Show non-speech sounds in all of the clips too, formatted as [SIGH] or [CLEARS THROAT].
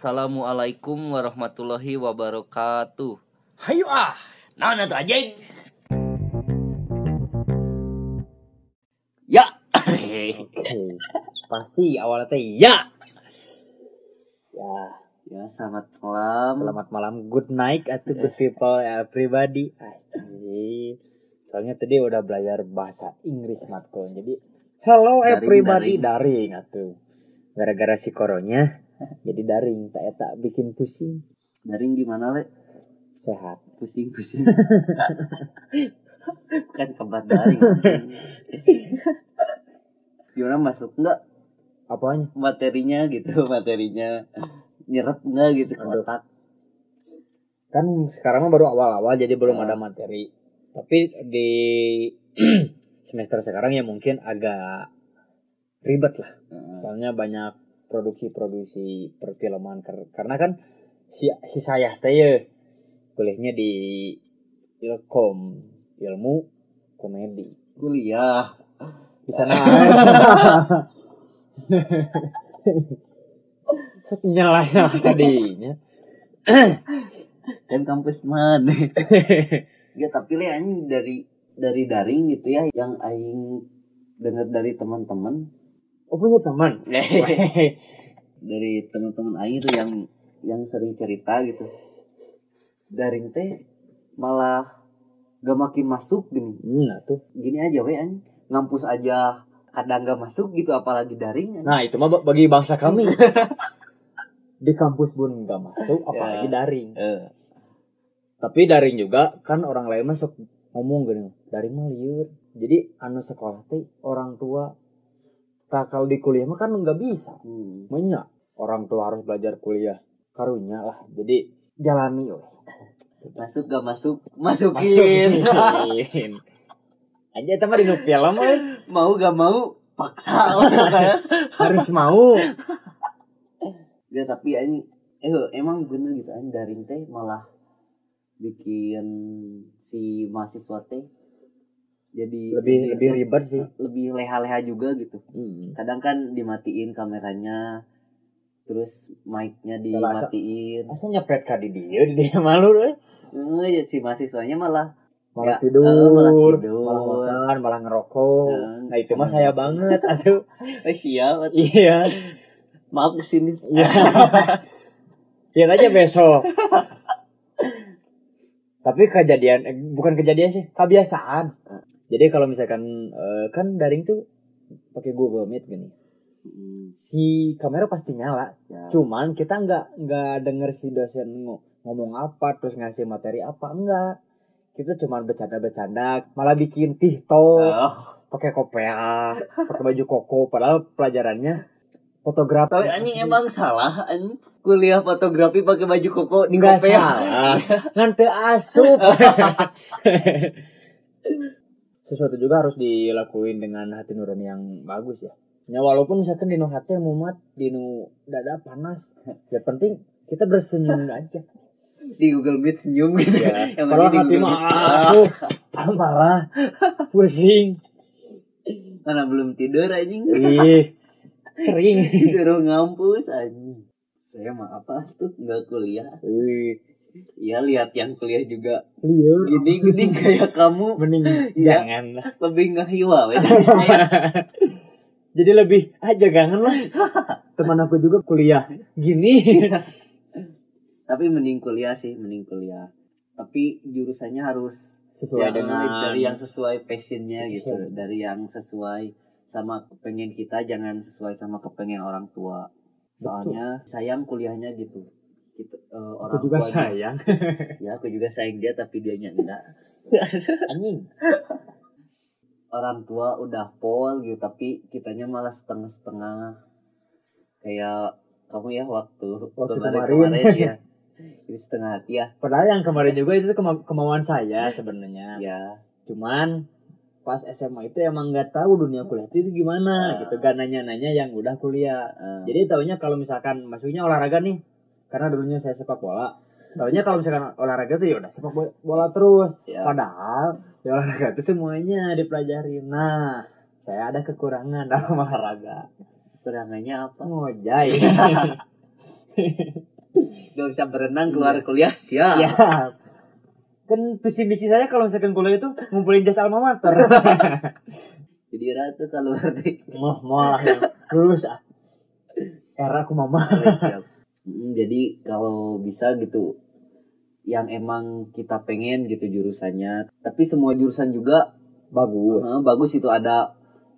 Assalamualaikum warahmatullahi wabarakatuh. Hayu ah. Nah, nah tuh aja. Ya. [COUGHS] Pasti awalnya teh ya. Ya, ya, selamat malam. selamat malam. Good night atau good people everybody. Asli. Soalnya tadi udah belajar bahasa Inggris matkul. Jadi hello Daring, everybody daring atuh. Gara-gara si koronya [LAUGHS] jadi daring tak tak bikin pusing. Daring gimana, Le? Sehat. Pusing-pusing. [LAUGHS] kan kabar daring. Gimana masuk enggak Apanya? materinya gitu, materinya nyerap enggak gitu ke otak. Kan sekarang mah baru awal-awal jadi belum Ah. ada materi. Tapi di [CLEARS THROAT] semester sekarang ya mungkin agak ribet lah. Heeh. Soalnya banyak produksi-produksi perfilman Kar- karena kan si si saya teh ya kuliahnya di Ilkom ilmu komedi Kuliah. di sana [LAUGHS] Sok nyelah tadinya Kan kampus mana? [LAUGHS] Ya tapi anjing dari dari daring gitu ya yang aing dengar dari teman-teman oh punya teman? [LAUGHS] Dari teman-teman aing itu yang yang sering cerita gitu. Daring teh malah gak makin masuk gini. Nah tuh. Gini aja we anjing. Ngampus aja kadang gak masuk gitu apalagi daring anjing. nah itu mah ba- bagi bangsa kami. [LAUGHS] Di kampus pun nggak masuk apalagi Ya. daring. Eh, tapi daring juga kan orang lain masuk ngomong gini. Daring mah liur. Jadi anu sekolah teh orang tua nah, kalau di kuliah mah kan nggak bisa. Hmm. banyak orang tua harus belajar kuliah. Karunya lah. Jadi jalani weh. masuk gak masuk? Masukin. Masukin. Aja teman di film mau gak mau paksa harus mau. Ya tapi ini eh emang bener gitu. Anjing daring teh malah bikin si mahasiswa teh jadi lebih lebih ribet sih lebih leha-leha juga gitu. Hmm. Kadang kan dimatiin kameranya terus mic-nya dimatiin. Masa nyepet ka di dia, di dia [LAUGHS] malu weh. Eh, ya si mahasiswanya malah malah Ya, tidur, eh, malah tidur. malah makan, malah ngerokok. Nah itu mah saya banget, [LAUGHS] aduh. eh siap Iya, maaf ke sini iya. Lihat [LAUGHS] aja besok. Tapi kejadian, eh, bukan kejadian sih, kebiasaan. Jadi kalau misalkan eh, kan daring tuh pakai Google Meet gini, Hmm, si kamera pasti nyala. ya. Cuman kita nggak nggak denger si dosen ngo- ngomong apa, terus ngasih materi apa, enggak. Kita cuma bercanda-bercanda, malah bikin TikTok. Oh, pakai kopea, pakai baju koko, padahal pelajarannya fotografi. tapi anjing emang salah anjing kuliah fotografi pakai baju koko di Nggak kopea. salah. [LAUGHS] Nanti asup. [LAUGHS] [LAUGHS] Sesuatu juga harus dilakuin dengan hati nurani yang bagus ya. Ya walaupun misalkan di nu hati mumat, di nu dada panas, ya penting kita bersenyum [LAUGHS] aja. di Google Meet senyum gitu Ya. [LAUGHS] Yang Kalau hati mah Meet. aduh, marah, [LAUGHS] pusing. Karena belum tidur anjing Ih, sering. disuruh ngampus anjing. Saya mah apa tuh nggak kuliah. Wih, Iya lihat yang kuliah juga liur. gini gini [LAUGHS] kayak kamu Mending Iya. jangan lah. lebih ngehiwa saya. [LAUGHS] Jadi lebih aja jangan lah. [LAUGHS] Teman aku juga kuliah gini. Tapi mending kuliah sih, mending kuliah. Tapi jurusannya harus Sesuai ya, dengan dari yang sesuai passionnya gitu, Passion. dari yang sesuai sama kepengen kita, jangan sesuai sama kepengen orang tua. Soalnya sayang kuliahnya gitu. Gitu, eh, aku orang juga tua sayang. [LAUGHS] Ya aku juga sayang dia tapi dia enggak. [LAUGHS] Anjing. Orang tua udah pol gitu tapi kitanya malah setengah-setengah. Kayak kamu ya waktu, Waktu kemarin, kemarin. ya. [LAUGHS] Ini setengah hati ya. Padahal yang kemarin juga itu kema- kemauan saya sebenarnya. Ya, Cuman pas SMA itu emang nggak tahu dunia kuliah itu gimana Ah. gitu gak nanya-nanya yang udah kuliah eh, jadi taunya kalau misalkan masuknya olahraga nih karena dulunya saya sepak bola taunya kalau misalkan olahraga tuh ya udah sepak bola, bola terus ya. Padahal di olahraga itu semuanya dipelajari. Nah, saya ada kekurangan dalam [LAUGHS] olahraga. Kekurangannya apa? Ngojai. [LAUGHS] Gak bisa berenang keluar kuliah siap. ya kan visi misi saya kalau misalkan kuliah itu ngumpulin jas alma mater [LAUGHS] Jadi ratu mah malah ya. lulus ah era aku mama Siap. Jadi kalau bisa gitu yang emang kita pengen gitu jurusannya tapi semua jurusan juga bagus eh, bagus itu ada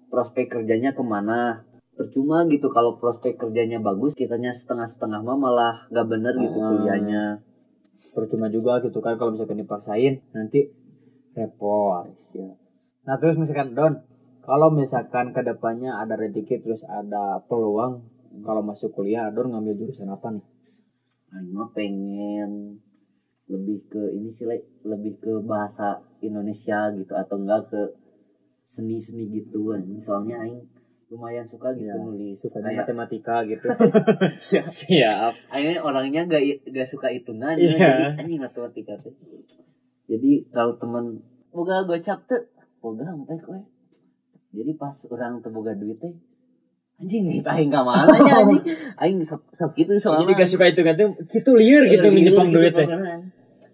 prospek kerjanya ke mana percuma gitu kalau prospek kerjanya bagus kitanya setengah-setengah mah malah gak bener gitu Ah. kuliahnya percuma juga gitu kan kalau misalkan dipaksain nanti repot Siap. nah terus misalkan don kalau misalkan ke depannya ada rezeki terus ada peluang kalau masuk kuliah don ngambil jurusan apa nih? Aing mah pengen lebih ke ini sih Le. lebih ke bahasa Indonesia gitu atau enggak ke seni-seni gitu kan soalnya Aing lumayan suka gitu Ya, nulis. sukanya kayak matematika gitu. [LAUGHS] Siap Aing orangnya gak gak suka hitungan. Ya, jadi anjing matematika teh. Jadi kalau temen boga gocap tuh boga sampai kowe. Jadi pas orang teu boga duit teh anjing nih aing ka mana nya anjing. [LAUGHS] Aing sok sok gitu soalnya. Jadi gak suka itu kan gitu liur gitu Iya, menyepang duit teh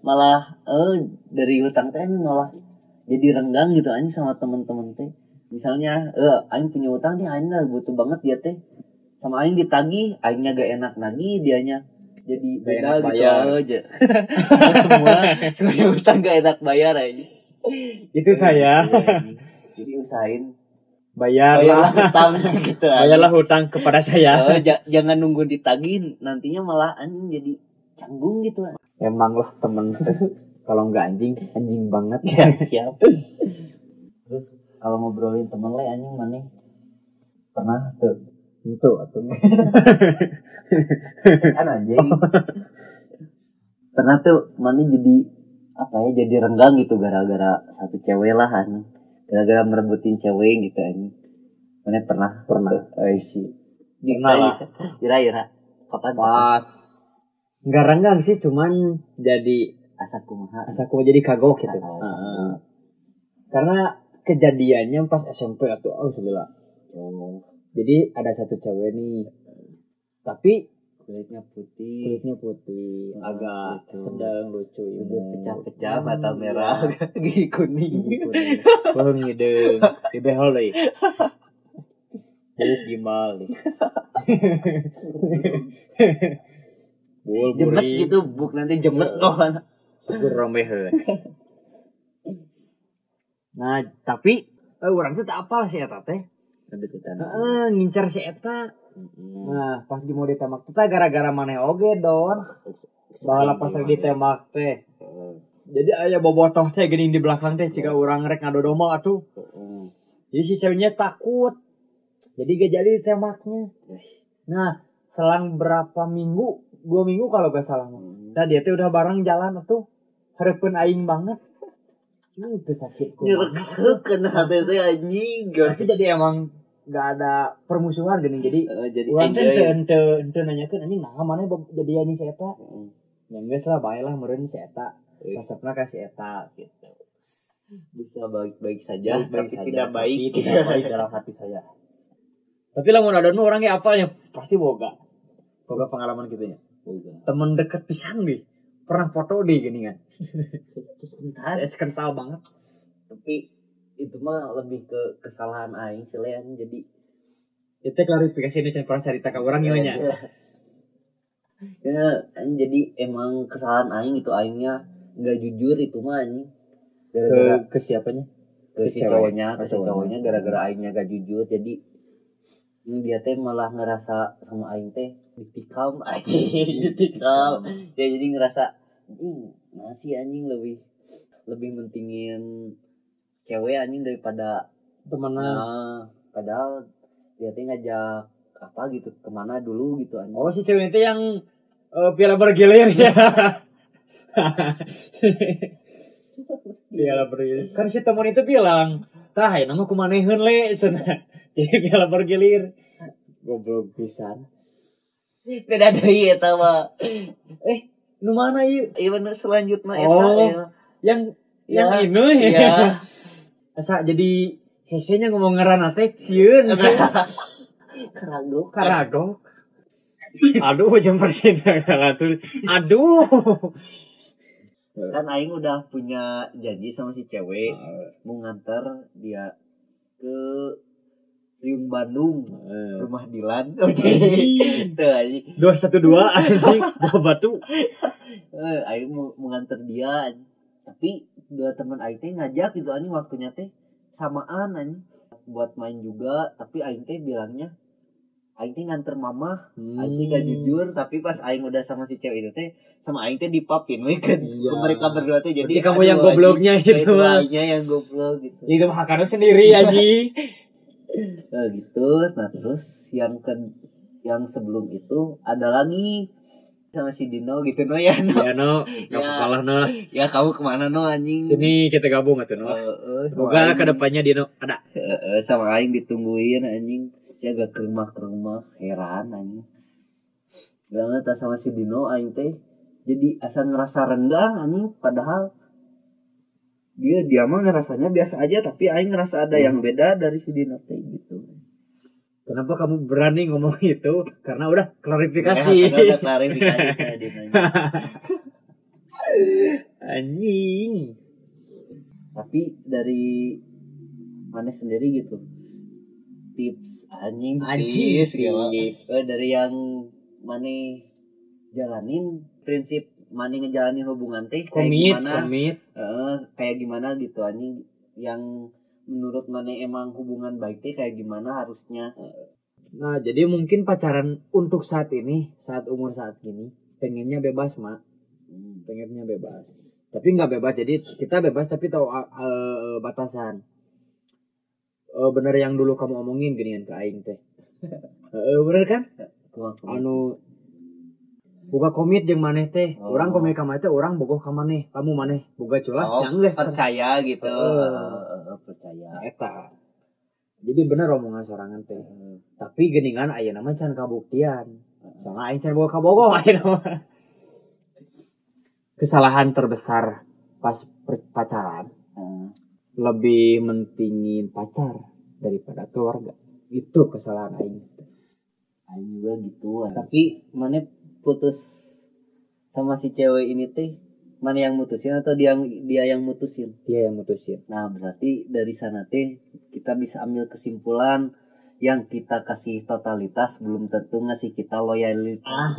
malah eh dari utang teh anjing malah jadi renggang gitu anjing sama temen-temen teh. Misalnya eh aing punya utang nih aing nggak butuh banget dia teh. Sama aing ditagih aingnya gak enak lagi dianya jadi Gak beda enak gitu. bayar. aja [LAUGHS] semua [LAUGHS] semua utang gak enak bayar aja itu saya. Jadi usahain bayar bayarlah lah utangnya [LAUGHS] gitu bayarlah hutang kepada saya. Ja- jangan nunggu ditagih nantinya malah anjing jadi canggung gitu emang lah temen [LAUGHS] kalau nggak anjing anjing banget. Ya siap. [LAUGHS] Terus kalau ngobrolin temen le anjing mana pernah tuh? Itu atau kan anjing. Pernah tuh mana jadi apa ya jadi renggang gitu gara-gara satu cewek lah anjing gara-gara merebutin cewek gitu anjing. Mana pernah? Pernah. eh sih Pernah lah. Ira Ira kapan? Pas. Nggak renggang sih cuman jadi asa kumaha? asa aku jadi kagok gitu. Heeh. karena kejadiannya pas SMP atau oh segala oh. Jadi ada satu cewek nih. Tapi kulitnya putih kulitnya putih agak lucu. sedang lucu imut. pecah-pecah Hmm, mata iya. merah [LAUGHS] gigi kuning Wah ngideng di behol deh. Buk gimbal deh. Bul jemet buri. gitu buk nanti jemet kok kan Syukur rame heula. Nah, tapi eh, orang tuh tak apal sih eta teh. ngincar si eta. Nah, pas di mau ditembak tuh teh gara-gara maneh oge don. Bahala pas lagi ditembak teh. Jadi aya bobotoh teh gini di belakang teh jika orang rek ngadodoma atuh. Jadi si ceweknya takut. Jadi gak jadi ditembaknya. Nah, selang berapa minggu, dua minggu kalau gak salah. mah. Nah, dia tuh udah bareng jalan tuh. Harapan aing banget. Ini udah sakit nyerek kena hati teh anjing Tapi jadi emang gak ada permusuhan gini. Jadi Eh, jadi Orang teh enjoy ente ente ente nanyakeun anjing nah mana jadi ani si eta. Ya geus lah bae lah meureun si eta. Eh. Resepna ka si eta gitu. bisa baik-baik saja Baik-baik tapi saja, tidak tapi baik tidak baik [LAUGHS] dalam hati saya. Tapi lamun ada nu orangnya apalnya pasti boga. Boga pengalaman gitu ya. Temen deket pisan deh. Pernah foto deh gini kan. [LAUGHS] terus Es kental banget. tapi itu mah lebih ke kesalahan aing sih Lean. jadi Itu klarifikasi ini pernah cerita ke orang ya nya. ya jadi emang kesalahan aing itu aingnya nggak jujur itu mah anjing gara-gara Ke ke siapanya? ke ke si cowoknya ke si cowoknya. gara-gara aingnya gak jujur jadi ini dia teh malah ngerasa sama aing teh ditikam [LAUGHS] anjing ditikam ya jadi ngerasa anjing masih anjing lebih lebih mentingin cewek anjing daripada Temennya. nah padahal dia teh ngajak apa gitu ke mana dulu gitu anjing Oh si cewek itu yang eh, piala bergilir ya. [LAUGHS] piala bergilir. Kan si teman itu bilang, tah ya nama kumaneheun le sana. [LAUGHS] Jadi piala bergilir. Goblok pisan. beda deui eta mah Eh, nu mana ieu? ieu bener selanjutnya Oh. eta Yang Ya. yang ini ya Asa jadi hesenya ngomong ngerana teh sieun [LAUGHS] keragu karagok. Aduh, jam segala tuh. Aduh. kan aing udah punya janji sama si cewek mau nganter dia ke Riung Bandung rumah Dilan. [LAUGHS] Oke tuh anjing. Dua satu dua anjing. Bawa batu. eh aing mau, mau nganter dia. Tapi dua teman aing teh ngajak gitu anjing waktunya teh samaan anjing. Buat main juga tapi aing teh bilangnya aing teh nganter mama. Aing teh gak jujur tapi pas aing udah sama si cewek itu teh sama aing teh dipapin we kan. Iya. mereka berdua teh jadi Berarti kamu yang gobloknya itu, mah. aingnya yang goblok gitu. Itu mah sendiri [LAUGHS] anjing. Nah, gitu. Nah terus yang ke yang sebelum itu ada lagi sama si Dino gitu no ya no. Ya no, enggak Ya. kalah no. ya kamu ke mana no anjing Sini kita gabung atuh no. Eh, eh, sama Semoga aing- ke depannya Dino ada. eh, eh, sama aing ditungguin anjing si agak ke rumah ke rumah heran anjing banget sama si Dino aing teh jadi asal ngerasa renggang anjing padahal dia dia mah ngerasanya biasa aja tapi aing ngerasa ada yang beda dari si Dino teh gitu Kenapa kamu berani ngomong [LAUGHS] itu? Karena udah klarifikasi. Ya, karena udah klarifikasi [LAUGHS] saya Anjing. tapi dari mana sendiri gitu tips anjing Anjing, tips, gitu. tips. Eh, dari yang mana jalanin prinsip mana ngejalanin hubungan teh kayak Komit, gimana. Eh, kayak gimana gitu anjing yang menurut mana emang hubungan baik teh kayak gimana harusnya Nah, jadi mungkin pacaran untuk saat ini, saat umur saat ini, pengennya bebas, Mak. Hmm. Pengennya bebas. Tapi nggak bebas, jadi kita bebas tapi tahu uh, batasan. Uh, bener yang dulu kamu omongin ginian ke Aing teh. Uh, [LAUGHS] bener kan? Anu buka komit jeung maneh teh. Oh. Orang komit ka maneh teh orang bogoh ka maneh. Kamu maneh boga culas Oh, nya geus percaya gitu Eh. Eh, eh, percaya eta. Jadi bener omongan sorangan teh. Eh, Tapi geningan aya nama can kabuktian. Soalnya aing can boga ka Bogor aya nama. Kesalahan terbesar pas pacaran eh. lebih mentingin pacar daripada keluarga. Itu kesalahan aing. Aing juga gitu tapi mana putus sama si cewek ini teh mana yang mutusin atau dia yang dia yang mutusin Dia yang mutusin. nah berarti dari sana teh kita bisa ambil kesimpulan yang kita kasih totalitas belum tentu ngasih kita loyalitas.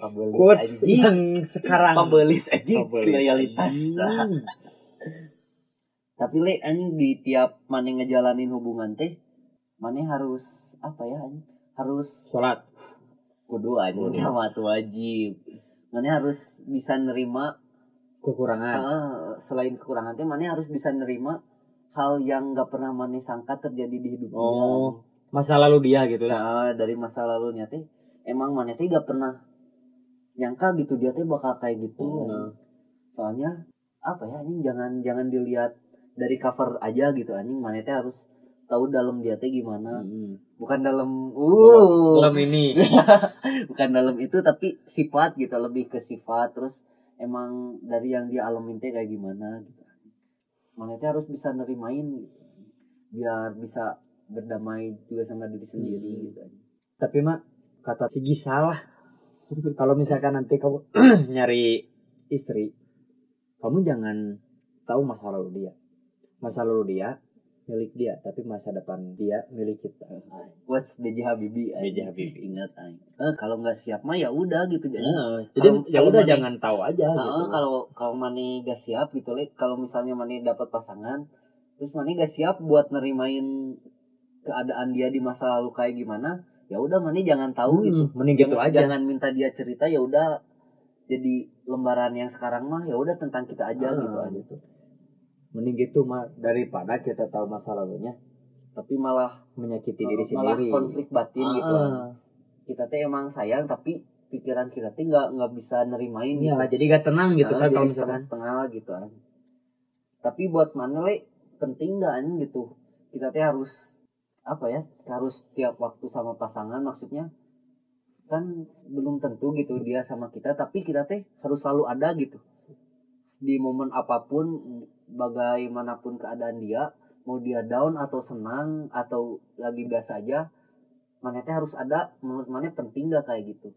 Pabelit Quotes yang sekarang. Pabelit Pabelit loyalitas tapi le anjing di tiap mana ngejalanin hubungan teh mana harus apa ya anjing harus Sholat. Kudu Kudu. sama tuh wajib mana harus bisa nerima Kekurangan. ah, selain kekurangan teh mana harus bisa nerima hal yang nggak pernah mana sangka terjadi di hidup Oh. Masa lalu dia gitu ya. nah dari masa lalunya teh emang mana teh gak pernah nyangka gitu dia teh bakal kayak gitu Oh. anjing. soalnya apa ya anjing jangan jangan dilihat dari cover aja gitu anjing mana teh harus tahu dalam dia teh gimana Hmm. bukan dalam uh Dalam ini. [LAUGHS] bukan dalam itu tapi sifat gitu lebih ke sifat terus emang dari yang dia alamin teh kayak gimana gitu teh harus bisa nerimain gitu. biar bisa berdamai juga sama diri sendiri Hmm. gitu Tapi mak kata si salah. Kalau misalkan nanti kamu [CLEARS THROAT] nyari istri, kamu jangan tahu masa lalu dia. Masa lalu dia milik dia, tapi masa depan dia milik kita. what's BJ Habibie B.J. Habibie. ingat aing eh, kalau nggak siap mah ya udah gitu jadi Nah, jadi ya udah jangan tahu aja Nah, gitu. kalau kalau Mane gak siap gitu le kalau misalnya Mane dapat pasangan terus Mane gak siap buat nerimain keadaan dia di masa lalu kayak gimana ya udah Mane jangan tahu Hmm, gitu mending gitu jangan, aja. jangan minta dia cerita ya udah jadi lembaran yang sekarang mah ya udah tentang kita aja Ah, gitu aja gitu. Mending gitu mah daripada kita tahu masa lalunya tapi malah menyakiti diri malah sendiri. konflik batin gitu Ah, kita teh emang sayang tapi pikiran kita teh nggak nggak bisa nerimain Iya, gitu. jadi gak tenang gitu Nah, kan kalau misalkan setengah-setengah gitu kan. Tapi buat mana le penting gak anjing gitu. Kita teh harus apa ya? Harus tiap waktu sama pasangan maksudnya kan belum tentu gitu dia sama kita tapi kita teh harus selalu ada gitu di momen apa pun bagaimanapun keadaan dia mau dia down atau senang atau lagi biasa aja mana teh harus ada menurut mana penting gak kayak gitu?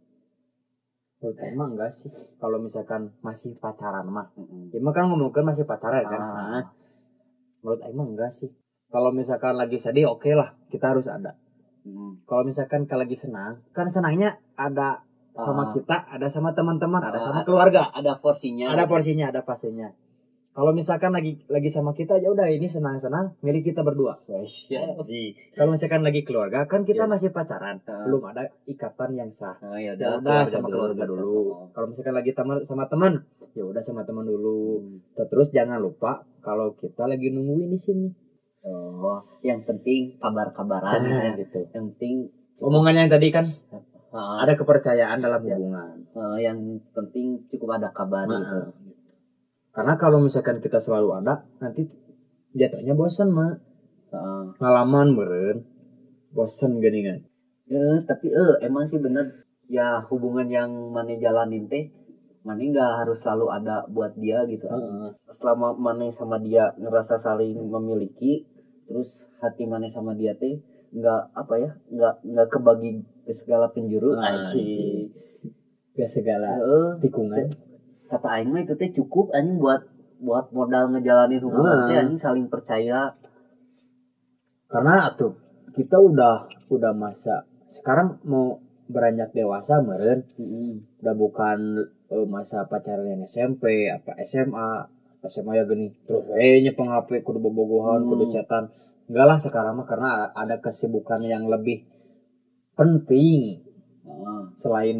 Menurut emang enggak sih. Kalau misalkan masih pacaran mah. Mm-mm. ya kan ngomongin masih pacaran kan. Ah. Nah, menurut emang enggak sih. Kalau misalkan lagi sedih oke lah kita harus ada. Mm. kalau misalkan kalau lagi senang kan senangnya ada sama Ah. kita ada sama teman-teman ada Ah, sama keluarga. ada porsinya. Ada porsinya ada pastinya kalau misalkan lagi lagi sama kita ya udah ini senang-senang milik kita berdua Siap. kalau misalkan lagi keluarga kan kita Iya. masih pacaran Ah. belum ada ikatan yang sah Oh, ya ya udah, sama keluarga berarti. dulu kalau misalkan lagi teman sama teman ya udah sama teman dulu Hmm. terus jangan lupa kalau kita lagi nungguin di sini Oh, yang penting kabar-kabaran Nah, ya. gitu Yang penting omongannya yang tadi kan ah, ada kepercayaan dalam Ya. hubungan eh, yang penting cukup ada kabar Nah, gitu. Karena kalau misalkan kita selalu ada nanti jatuhnya bosan mah Heeh. ngalaman meren bosan gini kan. Eh, tapi eh emang sih bener. Ya hubungan yang mana jalanin teh mana nggak harus selalu ada buat dia gitu. Selama mana sama dia ngerasa saling memiliki terus hati mana sama dia teh nggak apa ya nggak nggak kebagi ke segala penjuru. Ah, anjing. gak segala Heeh. tikungan kata aing mah itu teh cukup anjing buat buat modal ngejalanin hubungan teh anjing saling percaya. Karena tuh kita udah udah masa sekarang mau beranjak dewasa meren udah bukan eh, masa pacaran yang SMP apa SMA SMA ya gini terus eh nyepeng HP kudu bobogohan Hmm. kudu chatan enggak lah sekarang mah karena ada kesibukan yang lebih penting Heeh. selain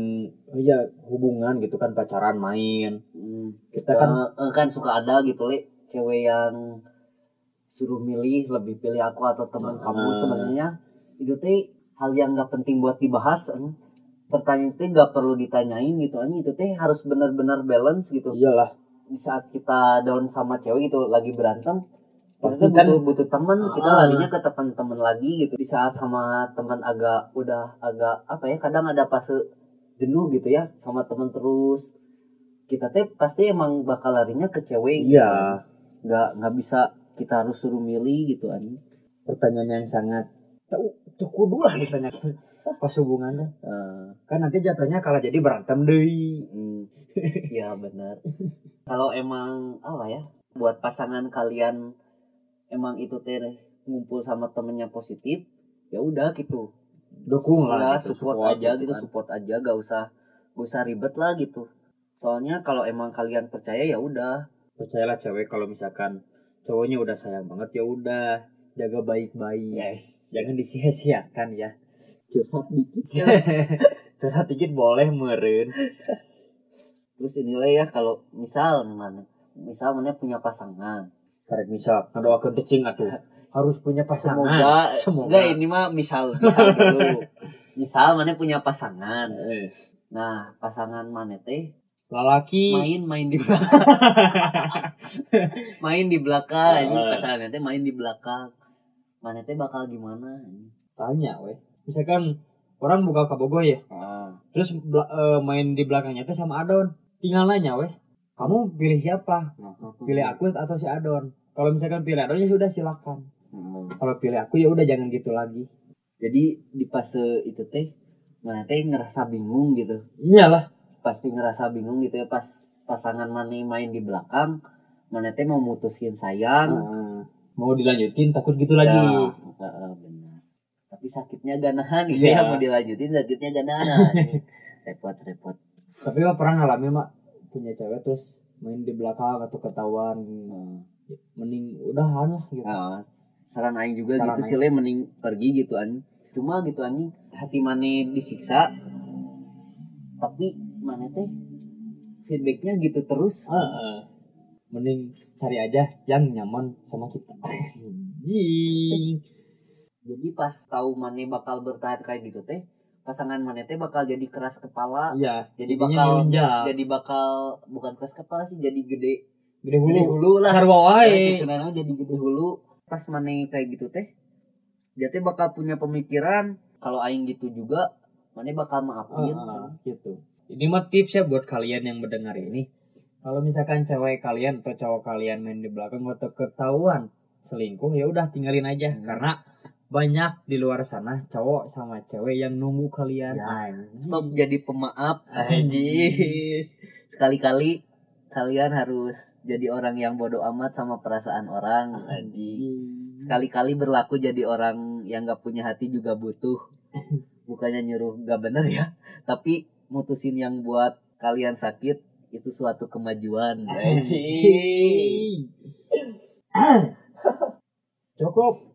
oh ya hubungan gitu kan pacaran main Hmm. kita kan eh, kan suka ada gitu le cewek yang suruh milih lebih pilih aku atau teman Ah. kamu sebenarnya itu teh hal yang nggak penting buat dibahas eh. pertanyaan itu nggak perlu ditanyain gitu anjing itu teh harus benar-benar balance gitu iyalah di saat kita down sama cewek gitu lagi berantem tuh kan- butuh butuh teman kita Ah. larinya ke teman-teman lagi gitu. Di saat sama teman agak udah agak apa ya kadang ada fase jenuh gitu ya sama teman terus. Kita teh pasti emang bakal larinya ke cewek gitu. iya. Nggak nggak bisa kita harus suruh milih gitu an. Pertanyaan yang sangat tahu tuh kudu lah ditanya. [LAUGHS] Pas hubungannya. Eh, kan nanti jatuhnya kalah jadi berantem deh. Hmm, [LAUGHS] ya benar. Kalau emang apa ya buat pasangan kalian emang itu teh ngumpul sama temennya positif ya udah gitu. Dukung ya lah gitu, support, aja gitu kan. support aja gak usah gak usah ribet lah gitu. Soalnya kalau emang kalian percaya ya udah. Percayalah cewek kalau misalkan cowoknya udah sayang banget ya udah. Jaga baik-baik. Jangan disia-siakan ya. Curhat dikit [LAUGHS] curhat dikit boleh meren terus inilah ya kalau misal mana misal mana punya pasangan karek misal ngadoakeun tecing atuh. Harus punya pasangan. Semoga Semoga. enggak ini mah misal. Misal dulu misal mana punya pasangan. Nah pasangan mana teh? Lalaki main main di belakang. [LAUGHS] Main di belakang. Ini pasangan teh main di belakang. Mana teh bakal gimana? Tanya weh. Misalkan orang buka kabogoh ya. Ah. terus bela- eh, main di belakangnya teh sama Adon. Tinggal nanya weh. Kamu pilih siapa? Nah, pilih. aku atau si Adon kalau misalkan pilih Adon ya sudah silakan. Hmm. kalau pilih aku ya udah jangan gitu lagi. Jadi di fase itu teh mana teh ngerasa bingung gitu. Iyalah. Pasti ngerasa bingung gitu ya pas pasangan mana main di belakang mana teh mau mutusin sayang. Heeh. mau dilanjutin takut gitu Ya, lagi benar. Tapi sakitnya ganahan gitu Iya. ya mau dilanjutin sakitnya ganahan [LAUGHS] repot repot tapi mah pernah ngalamin mak. Punya cewek terus main di belakang atau ketahuan. Hmm. Mending udahan lah gitu. Nah, saran aing juga Saran gitu sih le mending pergi gitu anjing. Cuma gitu anjing hati mana disiksa tapi mana teh feedbacknya gitu terus. Heeh. mending cari aja yang nyaman sama kita. [LAUGHS] Jadi pas tahu mana bakal bertahan kayak gitu teh pasangan mana teh bakal jadi keras kepala. Iya jadi bakal jadi bakal bukan keras kepala sih jadi gede gede gede hulu hulu lah sarwa wae. sebenarnya jadi gede hulu. Pas mana kayak gitu teh dia teh bakal punya pemikiran kalau aing gitu juga mana bakal maafin. Heeh, gitu. Ini mah tips ya buat kalian yang mendengar ini. Kalau misalkan cewek kalian atau cowok kalian main di belakang atau ketahuan selingkuh ya udah tinggalin aja. Hmm. karena banyak di luar sana cowok sama cewek yang nunggu kalian. Ya, stop jadi pemaaf anjis sekali-kali kalian harus jadi orang yang bodoh amat sama perasaan orang anjing. Sekali-kali berlaku jadi orang yang gak punya hati juga butuh. [LAUGHS] Bukannya nyuruh gak bener ya tapi mutusin yang buat kalian sakit itu suatu kemajuan [LAUGHS] cukup